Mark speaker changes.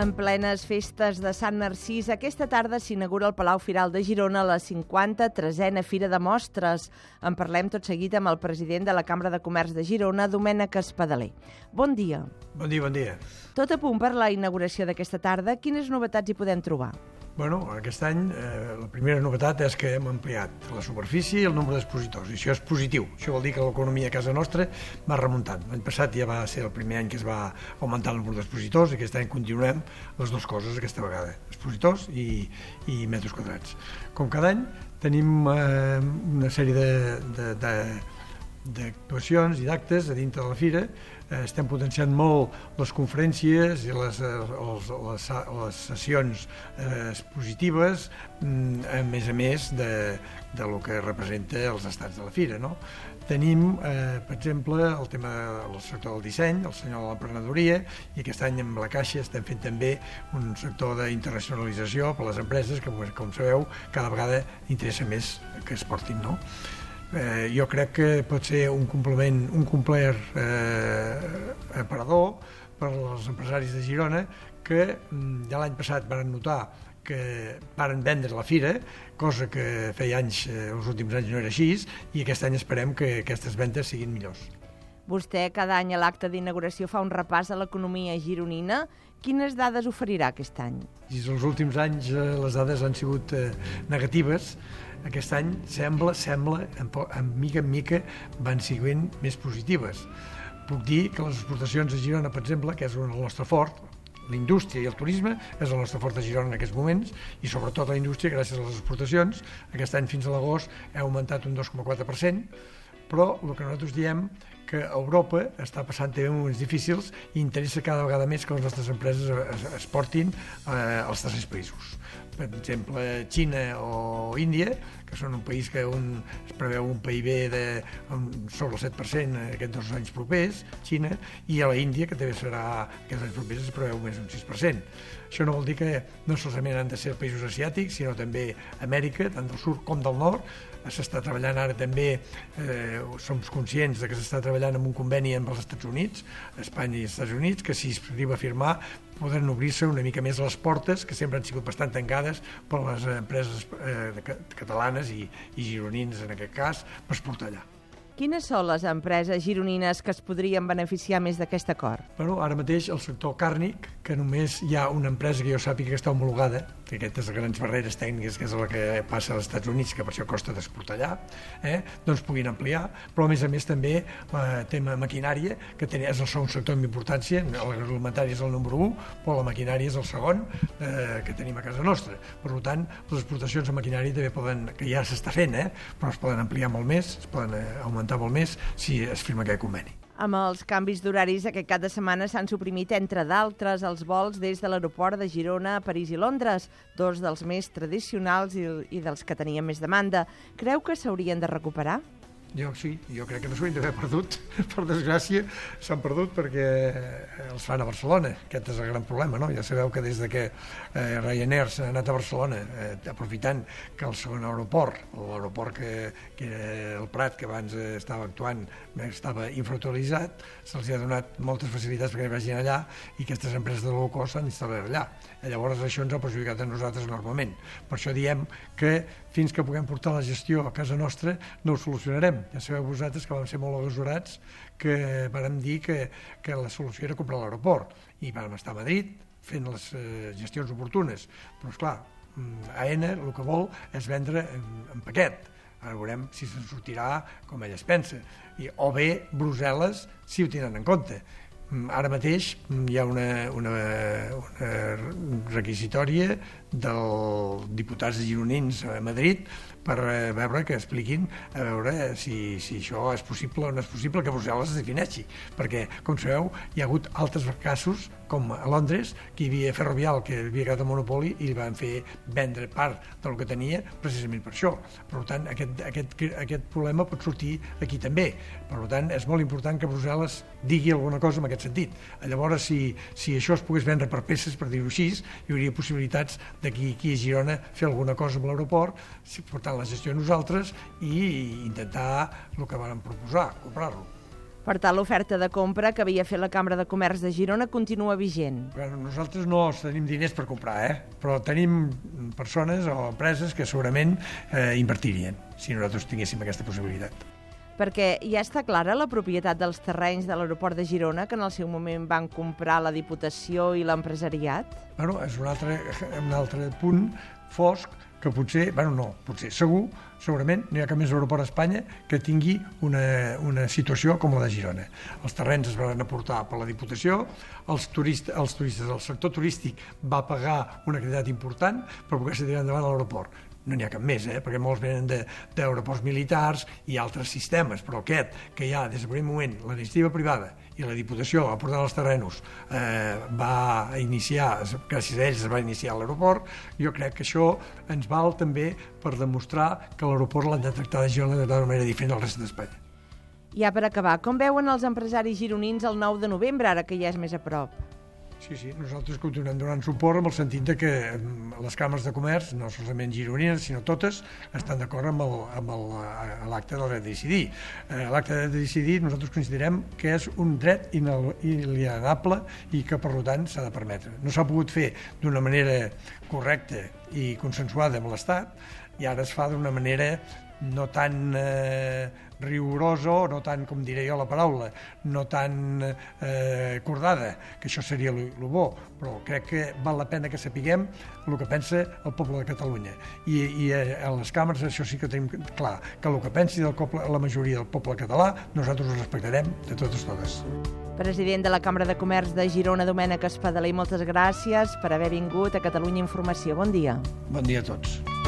Speaker 1: En plenes festes de Sant Narcís, aquesta tarda s'inaugura el Palau Firal de Girona la 53a Fira de Mostres. En parlem tot seguit amb el president de la Cambra de Comerç de Girona, Domènec Espadaler. Bon dia.
Speaker 2: Bon dia, bon dia.
Speaker 1: Tot a punt per la inauguració d'aquesta tarda. Quines novetats hi podem trobar?
Speaker 2: Bueno, aquest any eh, la primera novetat és que hem ampliat la superfície i el nombre d'expositors, i això és positiu. Això vol dir que l'economia a casa nostra va remuntant. L'any passat ja va ser el primer any que es va augmentar el nombre d'expositors, i aquest any continuem les dues coses aquesta vegada, expositors i, i metres quadrats. Com cada any tenim eh, una sèrie de, de, de d'actuacions i d'actes a dintre de la fira. Eh, estem potenciant molt les conferències i les, eh, les, les, les sessions eh, expositives, mm, a més a més de, de lo que representa els estats de la fira. No? Tenim, eh, per exemple, el tema del sector del disseny, el senyor de l'emprenedoria, i aquest any amb la Caixa estem fent també un sector d'internacionalització per a les empreses que, com sabeu, cada vegada interessa més que es portin. No? Eh, jo crec que pot ser un complement, un complet eh, aparador per als empresaris de Girona que mm, ja l'any passat van notar que varen vendre la fira, cosa que feia anys, eh, els últims anys no era així, i aquest any esperem que aquestes vendes siguin millors.
Speaker 1: Vostè cada any a l'acte d'inauguració fa un repàs a l'economia gironina. Quines dades oferirà aquest any?
Speaker 2: Els últims anys eh, les dades han sigut eh, negatives, aquest any sembla, sembla, en, en mica en mica van siguent més positives. Puc dir que les exportacions a Girona, per exemple, que és el nostre fort, la indústria i el turisme és el nostre fort de Girona en aquests moments i sobretot la indústria gràcies a les exportacions. Aquest any fins a l'agost ha augmentat un 2,4%, però el que nosaltres diem que Europa està passant també moments difícils i interessa cada vegada més que les nostres empreses es, portin eh, als tercers països. Per exemple, Xina o Índia, que són un país que un, es preveu un PIB de un, sobre el 7% aquests dos anys propers, Xina, i a la Índia, que també serà aquests anys propers, es preveu més d'un 6%. Això no vol dir que no solament han de ser països asiàtics, sinó també Amèrica, tant del sud com del nord, s'està treballant ara també, eh, som conscients de que s'està treballant en un conveni amb els Estats Units, Espanya i els Estats Units, que si es arriba a firmar poden obrir-se una mica més les portes, que sempre han sigut bastant tancades per les empreses eh, catalanes i, i gironins, en aquest cas, per exportar allà.
Speaker 1: Quines són les empreses gironines que es podrien beneficiar més d'aquest acord?
Speaker 2: Bueno, ara mateix el sector càrnic, que només hi ha una empresa que jo sàpiga que està homologada, que aquestes grans barreres tècniques, que és la que passa als Estats Units, que per això costa d'exportar allà, eh, doncs puguin ampliar, però a més a més també el tema maquinària, que ten, és el segon sector amb importància, l'agroalimentari és el número 1, però la maquinària és el segon eh, que tenim a casa nostra. Per tant, les exportacions de maquinària també poden, que ja s'està fent, eh, però es poden ampliar molt més, es poden eh, augmentar augmentar molt més si es firma aquest conveni.
Speaker 1: Amb els canvis d'horaris aquest cap de setmana s'han suprimit, entre d'altres, els vols des de l'aeroport de Girona a París i Londres, dos dels més tradicionals i, i dels que tenien més demanda. Creu que s'haurien de recuperar?
Speaker 2: Jo sí, jo crec que no s'ho d'haver perdut, per desgràcia s'han perdut perquè els fan a Barcelona, aquest és el gran problema, no? Ja sabeu que des de que eh, Ryanair s'ha anat a Barcelona, eh, aprofitant que el segon aeroport, l'aeroport que, que era el Prat, que abans estava actuant, estava infrautilitzat, se'ls ha donat moltes facilitats perquè vagin allà i aquestes empreses de cost s'han instal·lat allà. Llavors això ens ha perjudicat a nosaltres enormement. Per això diem que fins que puguem portar la gestió a casa nostra no ho solucionarem ja sabeu vosaltres que vam ser molt agasorats que vàrem dir que, que la solució era comprar l'aeroport i vam estar a Madrid fent les eh, gestions oportunes. Però, esclar, mm, AENA el que vol és vendre en, en paquet. Ara veurem si se'n sortirà com ell es pensa. I, o bé Brussel·les si ho tenen en compte. Mm, ara mateix mm, hi ha una, una, una requisitòria dels diputats gironins a Madrid per eh, veure que expliquin a veure si, si això és possible o no és possible que Brussel·les es defineixi, perquè, com sabeu, hi ha hagut altres casos, com a Londres, que hi havia Ferrovial, que havia quedat a monopoli, i li van fer vendre part del que tenia precisament per això. Per tant, aquest, aquest, aquest problema pot sortir aquí també. Per tant, és molt important que Brussel·les digui alguna cosa en aquest sentit. Llavors, si, si això es pogués vendre per peces, per dir-ho així, hi hauria possibilitats d'aquí aquí a Girona fer alguna cosa amb l'aeroport, portant la gestió a nosaltres i intentar el que vam proposar, comprar-lo.
Speaker 1: Per tant, l'oferta de compra que havia fet la Cambra de Comerç de Girona continua vigent.
Speaker 2: Bueno, nosaltres no tenim diners per comprar, eh? però tenim persones o empreses que segurament eh, invertirien si nosaltres tinguéssim aquesta possibilitat.
Speaker 1: Perquè ja està clara la propietat dels terrenys de l'aeroport de Girona que en el seu moment van comprar la Diputació i l'empresariat?
Speaker 2: Bueno, és un altre, un altre punt fosc que potser, bueno, no, potser, segur, segurament no hi ha cap més aeroport a Espanya que tingui una, una situació com la de Girona. Els terrenys es van aportar per la Diputació, els, turistes, els turistes, el sector turístic va pagar una quantitat important per poder-se tirar endavant l'aeroport no n'hi ha cap més, eh? perquè molts venen d'aeroports militars i altres sistemes, però aquest, que hi ha des del primer moment la iniciativa privada i la Diputació aportant els terrenos eh, va iniciar, gràcies a ells es va iniciar l'aeroport, jo crec que això ens val també per demostrar que l'aeroport l'han de tractar de Girona de manera diferent al rest d'Espanya.
Speaker 1: Ja per acabar, com veuen els empresaris gironins el 9 de novembre, ara que ja és més a prop?
Speaker 2: Sí, sí, nosaltres continuem donant suport amb el sentit de que les càmeres de comerç, no solament gironines, sinó totes, estan d'acord amb l'acte del dret de decidir. Eh, l'acte de decidir nosaltres considerem que és un dret inalienable i que, per tant, s'ha de permetre. No s'ha pogut fer d'una manera correcta i consensuada amb l'Estat i ara es fa d'una manera no tan eh, rigorosa, no tan, com diré jo la paraula, no tan eh, acordada, que això seria el bo, però crec que val la pena que sapiguem el que pensa el poble de Catalunya. I, i a les càmeres això sí que tenim clar, que el que pensi del poble, la majoria del poble català, nosaltres ho respectarem de totes totes.
Speaker 1: President de la Cambra de Comerç de Girona, Domènec Espadaler, moltes gràcies per haver vingut a Catalunya Informació. Bon dia.
Speaker 2: Bon dia a tots.